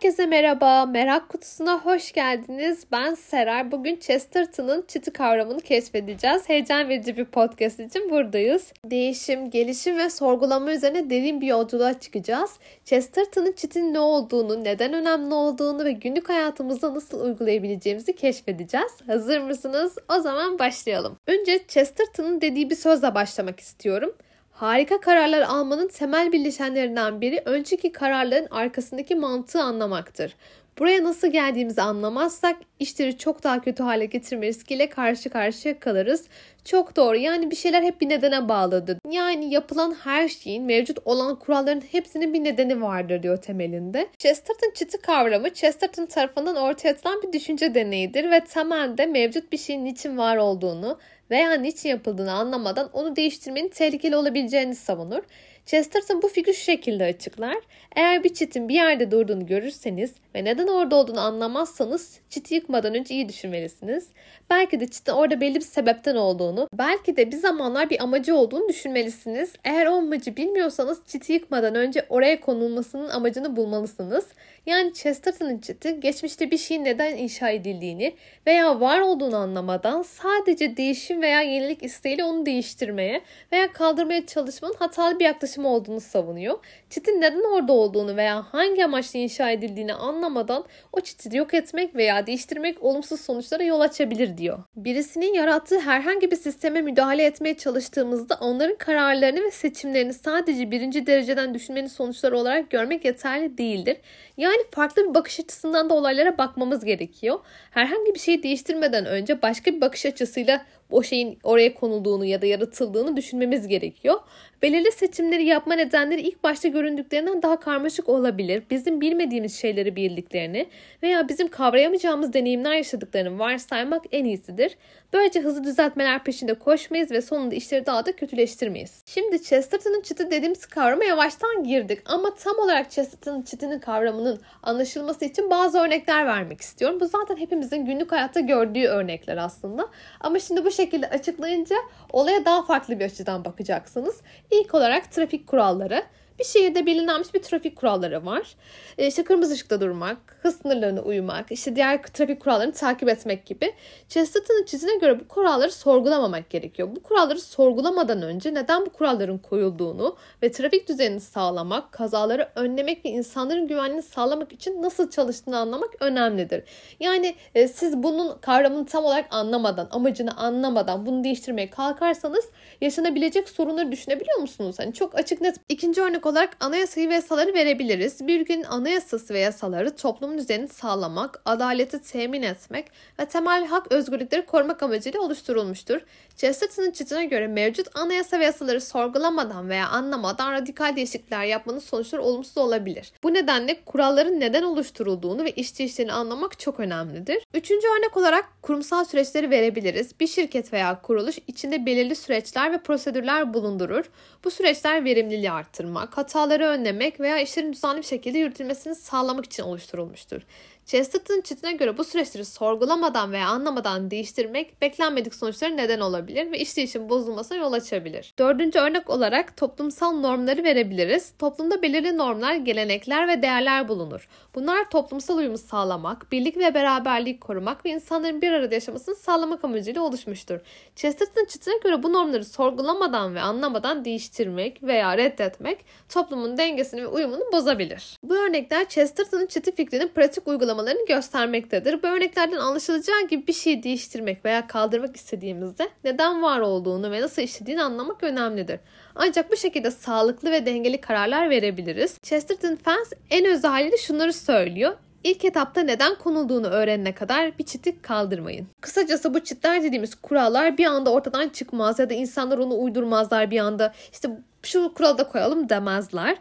Herkese merhaba, merak kutusuna hoş geldiniz. Ben Seray. Bugün Chesterton'ın çiti kavramını keşfedeceğiz. Heyecan verici bir podcast için buradayız. Değişim, gelişim ve sorgulama üzerine derin bir yolculuğa çıkacağız. Chesterton'ın çitin ne olduğunu, neden önemli olduğunu ve günlük hayatımızda nasıl uygulayabileceğimizi keşfedeceğiz. Hazır mısınız? O zaman başlayalım. Önce Chesterton'ın dediği bir sözle başlamak istiyorum. Harika kararlar almanın temel bileşenlerinden biri önceki kararların arkasındaki mantığı anlamaktır. Buraya nasıl geldiğimizi anlamazsak işleri çok daha kötü hale getirme riskiyle karşı karşıya kalırız. Çok doğru. Yani bir şeyler hep bir nedene bağlıdır. Yani yapılan her şeyin mevcut olan kuralların hepsinin bir nedeni vardır diyor temelinde. Chesterton çiti kavramı Chesterton tarafından ortaya atılan bir düşünce deneyidir ve temelde mevcut bir şeyin niçin var olduğunu veya niçin yapıldığını anlamadan onu değiştirmenin tehlikeli olabileceğini savunur. Chesterton bu fikri şu şekilde açıklar. Eğer bir çitin bir yerde durduğunu görürseniz ve neden orada olduğunu anlamazsanız çiti yıkmadan önce iyi düşünmelisiniz. Belki de çitin orada belli bir sebepten olduğunu, belki de bir zamanlar bir amacı olduğunu düşünmelisiniz. Eğer o amacı bilmiyorsanız çiti yıkmadan önce oraya konulmasının amacını bulmalısınız. Yani Chesterton'ın çiti geçmişte bir şeyin neden inşa edildiğini veya var olduğunu anlamadan sadece değişim veya yenilik isteğiyle onu değiştirmeye veya kaldırmaya çalışmanın hatalı bir yaklaşım olduğunu savunuyor. Çitin neden orada olduğunu veya hangi amaçla inşa edildiğini anlamadan o çiti yok etmek veya değiştirmek olumsuz sonuçlara yol açabilir diyor. Birisinin yarattığı herhangi bir sisteme müdahale etmeye çalıştığımızda onların kararlarını ve seçimlerini sadece birinci dereceden düşünmenin sonuçları olarak görmek yeterli değildir. Yani farklı bir bakış açısından da olaylara bakmamız gerekiyor. Herhangi bir şeyi değiştirmeden önce başka bir bakış açısıyla o şeyin oraya konulduğunu ya da yaratıldığını düşünmemiz gerekiyor. Belirli seçimleri yapma nedenleri ilk başta göründüklerinden daha karmaşık olabilir. Bizim bilmediğimiz şeyleri bildiklerini veya bizim kavrayamayacağımız deneyimler yaşadıklarını varsaymak en iyisidir. Böylece hızlı düzeltmeler peşinde koşmayız ve sonunda işleri daha da kötüleştirmeyiz. Şimdi Chesterton'ın çiti dediğimiz kavrama yavaştan girdik ama tam olarak Chesterton'ın çitinin kavramının anlaşılması için bazı örnekler vermek istiyorum. Bu zaten hepimizin günlük hayatta gördüğü örnekler aslında. Ama şimdi bu şekilde açıklayınca olaya daha farklı bir açıdan bakacaksınız. İlk olarak trafik kuralları. Bir şehirde belirlenmiş bir trafik kuralları var. E, işte kırmızı ışıkta durmak, hız sınırlarına uymak, işte diğer trafik kurallarını takip etmek gibi. Chesterton'ın çizine göre bu kuralları sorgulamamak gerekiyor. Bu kuralları sorgulamadan önce neden bu kuralların koyulduğunu ve trafik düzenini sağlamak, kazaları önlemek ve insanların güvenliğini sağlamak için nasıl çalıştığını anlamak önemlidir. Yani e, siz bunun kavramını tam olarak anlamadan, amacını anlamadan bunu değiştirmeye kalkarsanız yaşanabilecek sorunları düşünebiliyor musunuz? Hani çok açık net. İkinci örnek olarak anayasayı ve yasaları verebiliriz. Bir ülkenin anayasası ve yasaları toplumun düzenini sağlamak, adaleti temin etmek ve temel hak özgürlükleri korumak amacıyla oluşturulmuştur. Chesterton'ın çitine göre mevcut anayasa ve yasaları sorgulamadan veya anlamadan radikal değişiklikler yapmanın sonuçları olumsuz olabilir. Bu nedenle kuralların neden oluşturulduğunu ve işleyişlerini anlamak çok önemlidir. Üçüncü örnek olarak kurumsal süreçleri verebiliriz. Bir şirket veya kuruluş içinde belirli süreçler ve prosedürler bulundurur. Bu süreçler verimliliği arttırmak, hataları önlemek veya işlerin düzenli bir şekilde yürütülmesini sağlamak için oluşturulmuştur. Chesterton çitine göre bu süreçleri sorgulamadan veya anlamadan değiştirmek beklenmedik sonuçlara neden olabilir ve işleyişin bozulmasına yol açabilir. Dördüncü örnek olarak toplumsal normları verebiliriz. Toplumda belirli normlar, gelenekler ve değerler bulunur. Bunlar toplumsal uyumu sağlamak, birlik ve beraberliği korumak ve insanların bir arada yaşamasını sağlamak amacıyla oluşmuştur. Chesterton çitine göre bu normları sorgulamadan ve anlamadan değiştirmek veya reddetmek toplumun dengesini ve uyumunu bozabilir. Bu örnekler Chesterton'ın çiti fikrinin pratik uygulaması uygulamalarını göstermektedir. Bu örneklerden anlaşılacağı gibi bir şeyi değiştirmek veya kaldırmak istediğimizde neden var olduğunu ve nasıl işlediğini anlamak önemlidir. Ancak bu şekilde sağlıklı ve dengeli kararlar verebiliriz. Chesterton Fans en öz şunları söylüyor. İlk etapta neden konulduğunu öğrenene kadar bir çiti kaldırmayın. Kısacası bu çitler dediğimiz kurallar bir anda ortadan çıkmaz ya da insanlar onu uydurmazlar bir anda. İşte şu kuralı da koyalım demezler.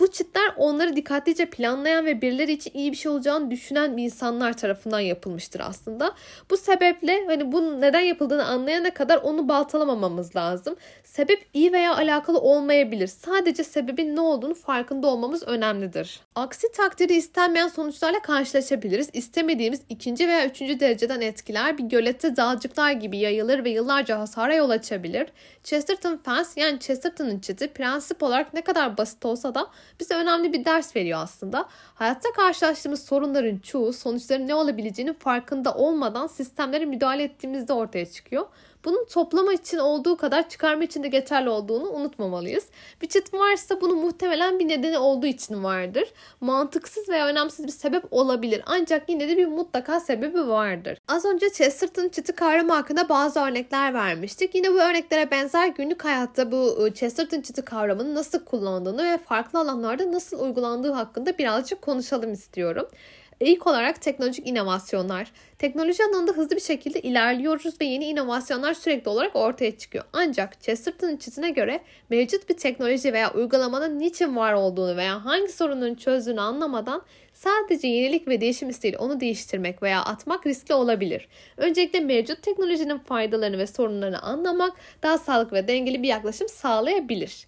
Bu çitler onları dikkatlice planlayan ve birileri için iyi bir şey olacağını düşünen insanlar tarafından yapılmıştır aslında. Bu sebeple hani bunun neden yapıldığını anlayana kadar onu baltalamamamız lazım. Sebep iyi veya alakalı olmayabilir. Sadece sebebin ne olduğunu farkında olmamız önemlidir. Aksi takdirde istenmeyen sonuçlarla karşılaşabiliriz. İstemediğimiz ikinci veya üçüncü dereceden etkiler bir gölette dağcıklar gibi yayılır ve yıllarca hasara yol açabilir. Chesterton Fence yani Chesterton'ın çiti prensip olarak ne kadar basit olsa da bize önemli bir ders veriyor aslında. Hayatta karşılaştığımız sorunların çoğu sonuçların ne olabileceğinin farkında olmadan sistemlere müdahale ettiğimizde ortaya çıkıyor. Bunun toplama için olduğu kadar çıkarma için de geçerli olduğunu unutmamalıyız. Bir çift varsa bunu muhtemelen bir nedeni olduğu için vardır. Mantıksız veya önemsiz bir sebep olabilir. Ancak yine de bir mutlaka sebebi vardır. Az önce Chesterton çiti kavramı hakkında bazı örnekler vermiştik. Yine bu örneklere benzer günlük hayatta bu ıı, Chesterton çiti kavramını nasıl kullandığını ve farklı alanlarda nasıl uygulandığı hakkında birazcık konuşalım istiyorum. İlk olarak teknolojik inovasyonlar. Teknoloji alanında hızlı bir şekilde ilerliyoruz ve yeni inovasyonlar sürekli olarak ortaya çıkıyor. Ancak Chesterton'ın çizine göre mevcut bir teknoloji veya uygulamanın niçin var olduğunu veya hangi sorunun çözdüğünü anlamadan sadece yenilik ve değişim isteğiyle onu değiştirmek veya atmak riskli olabilir. Öncelikle mevcut teknolojinin faydalarını ve sorunlarını anlamak daha sağlıklı ve dengeli bir yaklaşım sağlayabilir.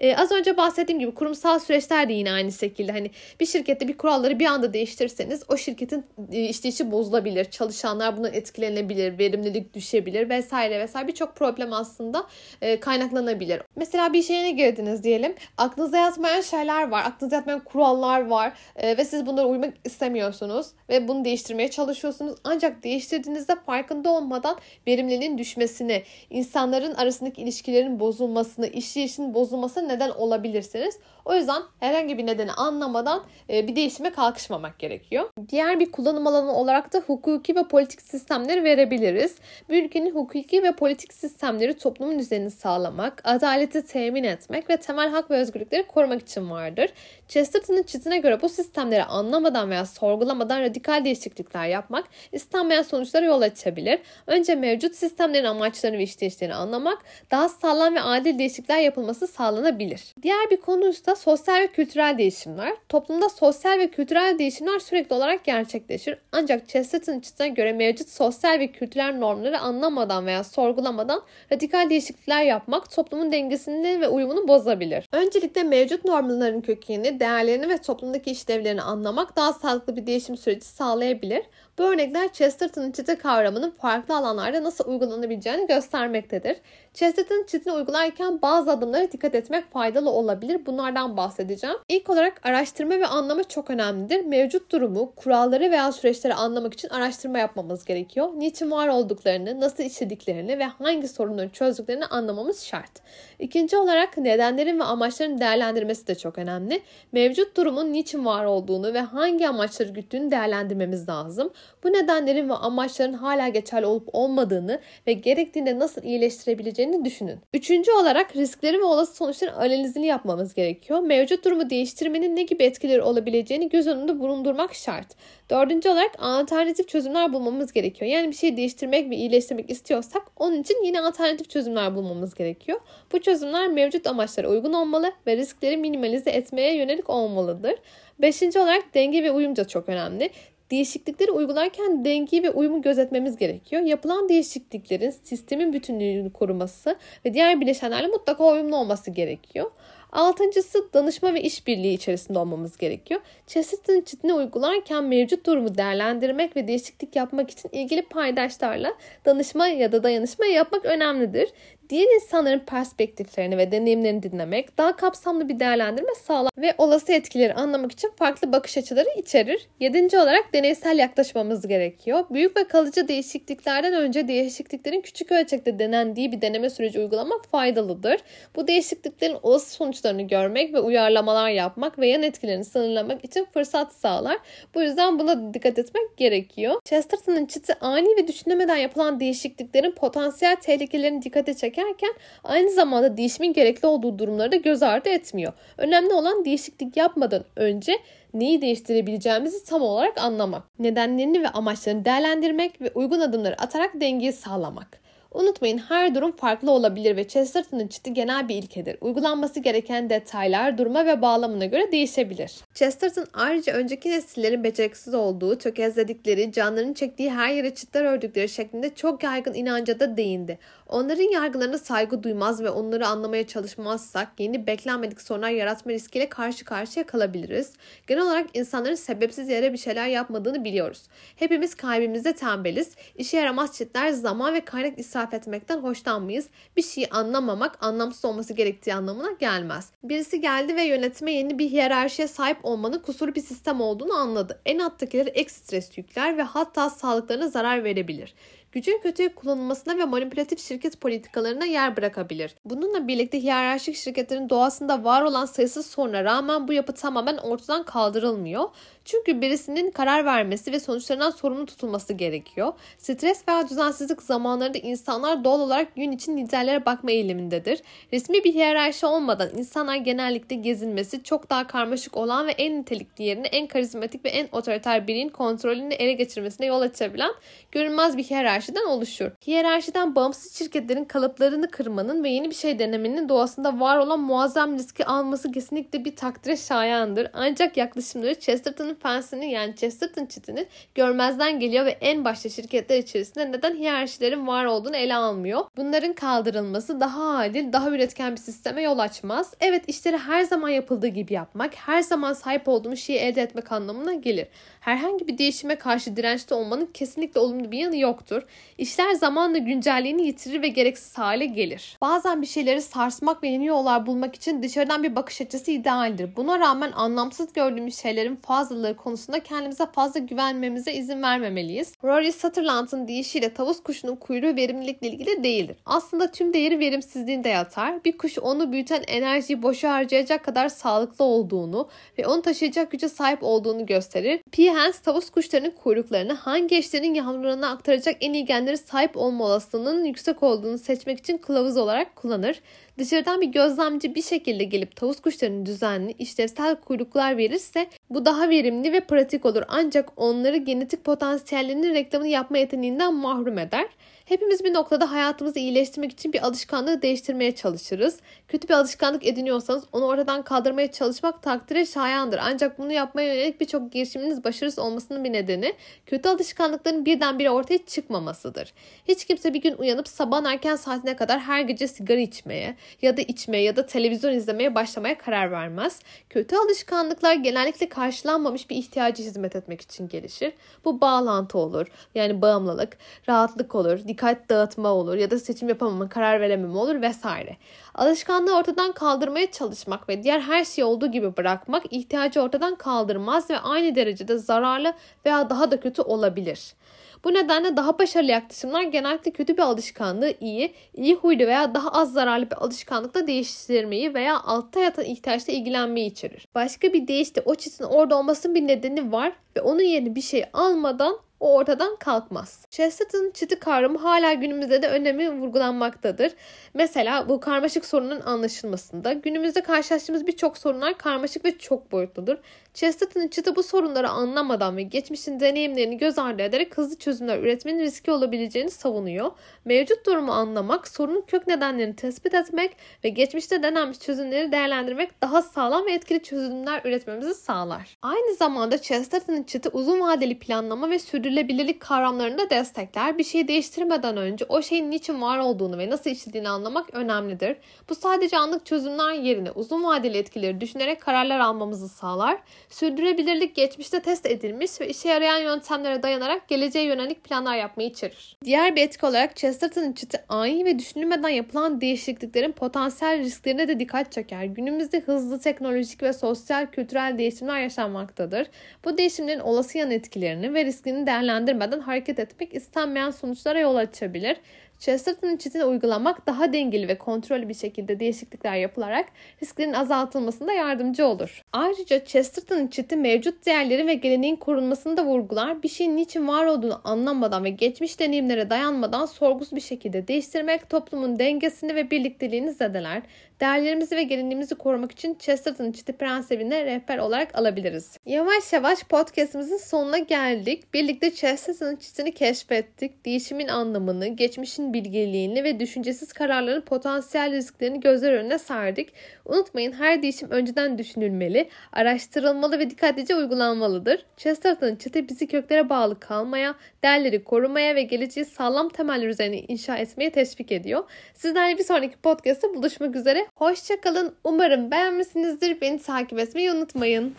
Ee, az önce bahsettiğim gibi kurumsal süreçler de yine aynı şekilde. Hani bir şirkette bir kuralları bir anda değiştirirseniz o şirketin e, işleyişi bozulabilir. Çalışanlar bundan etkilenebilir, verimlilik düşebilir vesaire vesaire birçok problem aslında e, kaynaklanabilir. Mesela bir işe yeni girdiniz diyelim. Aklınıza yatmayan şeyler var. Aklınıza yatmayan kurallar var e, ve siz bunlara uymak istemiyorsunuz ve bunu değiştirmeye çalışıyorsunuz. Ancak değiştirdiğinizde farkında olmadan verimliliğin düşmesini, insanların arasındaki ilişkilerin bozulmasını, işleyişin bozulmasını neden olabilirsiniz. O yüzden herhangi bir nedeni anlamadan e, bir değişime kalkışmamak gerekiyor. Diğer bir kullanım alanı olarak da hukuki ve politik sistemleri verebiliriz. Bir ülkenin hukuki ve politik sistemleri toplumun düzenini sağlamak, adaleti temin etmek ve temel hak ve özgürlükleri korumak için vardır. Chesterton'ın çizine göre bu sistemleri anlamadan veya sorgulamadan radikal değişiklikler yapmak istenmeyen sonuçlara yol açabilir. Önce mevcut sistemlerin amaçlarını ve işleyişlerini anlamak, daha sağlam ve adil değişiklikler yapılması sağlanabilir. Diğer bir konu ise sosyal ve kültürel değişimler. Toplumda sosyal ve kültürel değişimler sürekli olarak gerçekleşir. Ancak Chesterton çizine göre mevcut sosyal ve kültürel normları anlamadan veya sorgulamadan radikal değişiklikler yapmak toplumun dengesini ve uyumunu bozabilir. Öncelikle mevcut normların kökenini, değerlerini ve toplumdaki işlevlerini anlamak daha sağlıklı bir değişim süreci sağlayabilir. Bu örnekler Chesterton'ın çete kavramının farklı alanlarda nasıl uygulanabileceğini göstermektedir. Chesterton çetini uygularken bazı adımlara dikkat etmek faydalı olabilir. Bunlardan bahsedeceğim. İlk olarak araştırma ve anlama çok önemlidir. Mevcut durumu, kuralları veya süreçleri anlamak için araştırma yapmamız gerekiyor. Niçin var olduklarını, nasıl işlediklerini ve hangi sorunları çözdüklerini anlamamız şart. İkinci olarak nedenlerin ve amaçların değerlendirmesi de çok önemli. Mevcut durumun niçin var olduğunu ve hangi amaçları güttüğünü değerlendirmemiz lazım. Bu nedenlerin ve amaçların hala geçerli olup olmadığını ve gerektiğinde nasıl iyileştirebileceğini düşünün. Üçüncü olarak riskleri ve olası sonuçların analizini yapmamız gerekiyor. Mevcut durumu değiştirmenin ne gibi etkileri olabileceğini göz önünde bulundurmak şart. Dördüncü olarak alternatif çözümler bulmamız gerekiyor. Yani bir şeyi değiştirmek ve iyileştirmek istiyorsak onun için yine alternatif çözümler bulmamız gerekiyor. Bu çözümler mevcut amaçlara uygun olmalı ve riskleri minimalize etmeye yönelik olmalıdır. Beşinci olarak denge ve uyum da çok önemli. Değişiklikleri uygularken dengeyi ve uyumu gözetmemiz gerekiyor. Yapılan değişikliklerin sistemin bütünlüğünü koruması ve diğer bileşenlerle mutlaka uyumlu olması gerekiyor. Altıncısı danışma ve işbirliği içerisinde olmamız gerekiyor. Chesterton çitini uygularken mevcut durumu değerlendirmek ve değişiklik yapmak için ilgili paydaşlarla danışma ya da dayanışma yapmak önemlidir diğer insanların perspektiflerini ve deneyimlerini dinlemek daha kapsamlı bir değerlendirme sağlar ve olası etkileri anlamak için farklı bakış açıları içerir. Yedinci olarak deneysel yaklaşmamız gerekiyor. Büyük ve kalıcı değişikliklerden önce değişikliklerin küçük ölçekte denendiği bir deneme süreci uygulamak faydalıdır. Bu değişikliklerin olası sonuçlarını görmek ve uyarlamalar yapmak ve yan etkilerini sınırlamak için fırsat sağlar. Bu yüzden buna dikkat etmek gerekiyor. Chesterton'ın çiti ani ve düşünemeden yapılan değişikliklerin potansiyel tehlikelerini dikkate çeker çekerken aynı zamanda değişimin gerekli olduğu durumları da göz ardı etmiyor. Önemli olan değişiklik yapmadan önce neyi değiştirebileceğimizi tam olarak anlamak. Nedenlerini ve amaçlarını değerlendirmek ve uygun adımları atarak dengeyi sağlamak. Unutmayın her durum farklı olabilir ve Chesterton'ın çiti genel bir ilkedir. Uygulanması gereken detaylar duruma ve bağlamına göre değişebilir. Chesterton ayrıca önceki nesillerin beceriksiz olduğu, tökezledikleri, canlarını çektiği her yere çitler ördükleri şeklinde çok yaygın inanca da değindi. Onların yargılarına saygı duymaz ve onları anlamaya çalışmazsak yeni beklenmedik sorunlar yaratma riskiyle karşı karşıya kalabiliriz. Genel olarak insanların sebepsiz yere bir şeyler yapmadığını biliyoruz. Hepimiz kalbimizde tembeliz. İşe yaramaz çitler zaman ve kaynak israfı sarf etmekten hoşlanmayız. Bir şeyi anlamamak anlamsız olması gerektiği anlamına gelmez. Birisi geldi ve yönetime yeni bir hiyerarşiye sahip olmanın kusurlu bir sistem olduğunu anladı. En alttakileri ek stres yükler ve hatta sağlıklarına zarar verebilir gücün kötüye kullanılmasına ve manipülatif şirket politikalarına yer bırakabilir. Bununla birlikte hiyerarşik şirketlerin doğasında var olan sayısız soruna rağmen bu yapı tamamen ortadan kaldırılmıyor. Çünkü birisinin karar vermesi ve sonuçlarından sorumlu tutulması gerekiyor. Stres veya düzensizlik zamanlarında insanlar doğal olarak gün için liderlere bakma eğilimindedir. Resmi bir hiyerarşi olmadan insanlar genellikle gezinmesi çok daha karmaşık olan ve en nitelikli yerini en karizmatik ve en otoriter birinin kontrolünü ele geçirmesine yol açabilen görünmez bir hiyerarşiden oluşur. Hiyerarşiden bağımsız şirketlerin kalıplarını kırmanın ve yeni bir şey denemenin doğasında var olan muazzam riski alması kesinlikle bir takdire şayandır. Ancak yaklaşımları Chesterton'ın fensini yani Chesterton çitini görmezden geliyor ve en başta şirketler içerisinde neden hiyerarşilerin var olduğunu ele almıyor. Bunların kaldırılması daha adil, daha üretken bir sisteme yol açmaz. Evet işleri her zaman yapıldığı gibi yapmak, her zaman sahip olduğumuz şeyi elde etmek anlamına gelir. Herhangi bir değişime karşı dirençli olmanın kesinlikle olumlu bir yanı yoktur. İşler zamanla güncelliğini yitirir ve gereksiz hale gelir. Bazen bir şeyleri sarsmak ve yeni yollar bulmak için dışarıdan bir bakış açısı idealdir. Buna rağmen anlamsız gördüğümüz şeylerin fazlalığı konusunda kendimize fazla güvenmemize izin vermemeliyiz. Rory Sutherland'ın deyişiyle tavus kuşunun kuyruğu verimlilikle ilgili değildir. Aslında tüm değeri verimsizliğinde yatar. Bir kuş onu büyüten enerjiyi boşa harcayacak kadar sağlıklı olduğunu ve onu taşıyacak güce sahip olduğunu gösterir. P. Hens tavus kuşlarının kuyruklarını hangi eşlerin yavrularına aktaracak en iyi genlere sahip olma olasılığının yüksek olduğunu seçmek için kılavuz olarak kullanır. Dışarıdan bir gözlemci bir şekilde gelip tavus kuşlarının düzenli, işlevsel kuyruklar verirse bu daha verimli ve pratik olur. Ancak onları genetik potansiyellerinin reklamını yapma yeteneğinden mahrum eder. Hepimiz bir noktada hayatımızı iyileştirmek için bir alışkanlığı değiştirmeye çalışırız. Kötü bir alışkanlık ediniyorsanız onu oradan kaldırmaya çalışmak takdire şayandır. Ancak bunu yapmaya yönelik birçok girişiminiz başarısız olmasının bir nedeni kötü alışkanlıkların birdenbire ortaya çıkmamasıdır. Hiç kimse bir gün uyanıp sabah erken saatine kadar her gece sigara içmeye ya da içmeye ya da televizyon izlemeye başlamaya karar vermez. Kötü alışkanlıklar genellikle karşılanmamış bir ihtiyacı hizmet etmek için gelişir. Bu bağlantı olur. Yani bağımlılık, rahatlık olur, dağıtma olur ya da seçim yapamama, karar verememe olur vesaire. Alışkanlığı ortadan kaldırmaya çalışmak ve diğer her şeyi olduğu gibi bırakmak ihtiyacı ortadan kaldırmaz ve aynı derecede zararlı veya daha da kötü olabilir. Bu nedenle daha başarılı yaklaşımlar genellikle kötü bir alışkanlığı iyi, iyi huylu veya daha az zararlı bir alışkanlıkla değiştirmeyi veya altta yatan ihtiyaçla ilgilenmeyi içerir. Başka bir deyişle o çitin orada olmasının bir nedeni var ve onun yerine bir şey almadan o ortadan kalkmaz. Chesterton'ın çiti kavramı hala günümüzde de önemi vurgulanmaktadır. Mesela bu karmaşık sorunun anlaşılmasında günümüzde karşılaştığımız birçok sorunlar karmaşık ve çok boyutludur. Chesterton'ın çıtı bu sorunları anlamadan ve geçmişin deneyimlerini göz ardı ederek hızlı çözümler üretmenin riski olabileceğini savunuyor. Mevcut durumu anlamak, sorunun kök nedenlerini tespit etmek ve geçmişte denenmiş çözümleri değerlendirmek daha sağlam ve etkili çözümler üretmemizi sağlar. Aynı zamanda Chesterton'ın çıtı uzun vadeli planlama ve sürdürülebilirlik kavramlarını da destekler. Bir şeyi değiştirmeden önce o şeyin niçin var olduğunu ve nasıl işlediğini anlamak önemlidir. Bu sadece anlık çözümler yerine uzun vadeli etkileri düşünerek kararlar almamızı sağlar. Sürdürülebilirlik geçmişte test edilmiş ve işe yarayan yöntemlere dayanarak geleceğe yönelik planlar yapmayı içerir. Diğer bir etki olarak Chesterton'ın çıtı ani ve düşünülmeden yapılan değişikliklerin potansiyel risklerine de dikkat çeker. Günümüzde hızlı teknolojik ve sosyal kültürel değişimler yaşanmaktadır. Bu değişimlerin olası yan etkilerini ve riskini değerlendirmeden hareket etmek istenmeyen sonuçlara yol açabilir. Chesterton'ın çitini uygulamak daha dengeli ve kontrollü bir şekilde değişiklikler yapılarak risklerin azaltılmasında yardımcı olur. Ayrıca Chesterton'ın çiti mevcut değerleri ve geleneğin korunmasını da vurgular. Bir şeyin niçin var olduğunu anlamadan ve geçmiş deneyimlere dayanmadan sorgusuz bir şekilde değiştirmek toplumun dengesini ve birlikteliğini zedeler. Değerlerimizi ve geleneğimizi korumak için Chesterton çiti prensibine rehber olarak alabiliriz. Yavaş yavaş podcastimizin sonuna geldik. Birlikte Chesterton çitini keşfettik. Değişimin anlamını, geçmişin bilgeliğini ve düşüncesiz kararların potansiyel risklerini gözler önüne serdik. Unutmayın her değişim önceden düşünülmeli, araştırılmalı ve dikkatlice uygulanmalıdır. Chesterton çiti bizi köklere bağlı kalmaya, değerleri korumaya ve geleceği sağlam temeller üzerine inşa etmeye teşvik ediyor. Sizlerle bir sonraki podcast'ta buluşmak üzere. Hoşçakalın. Umarım beğenmişsinizdir. Beni takip etmeyi unutmayın.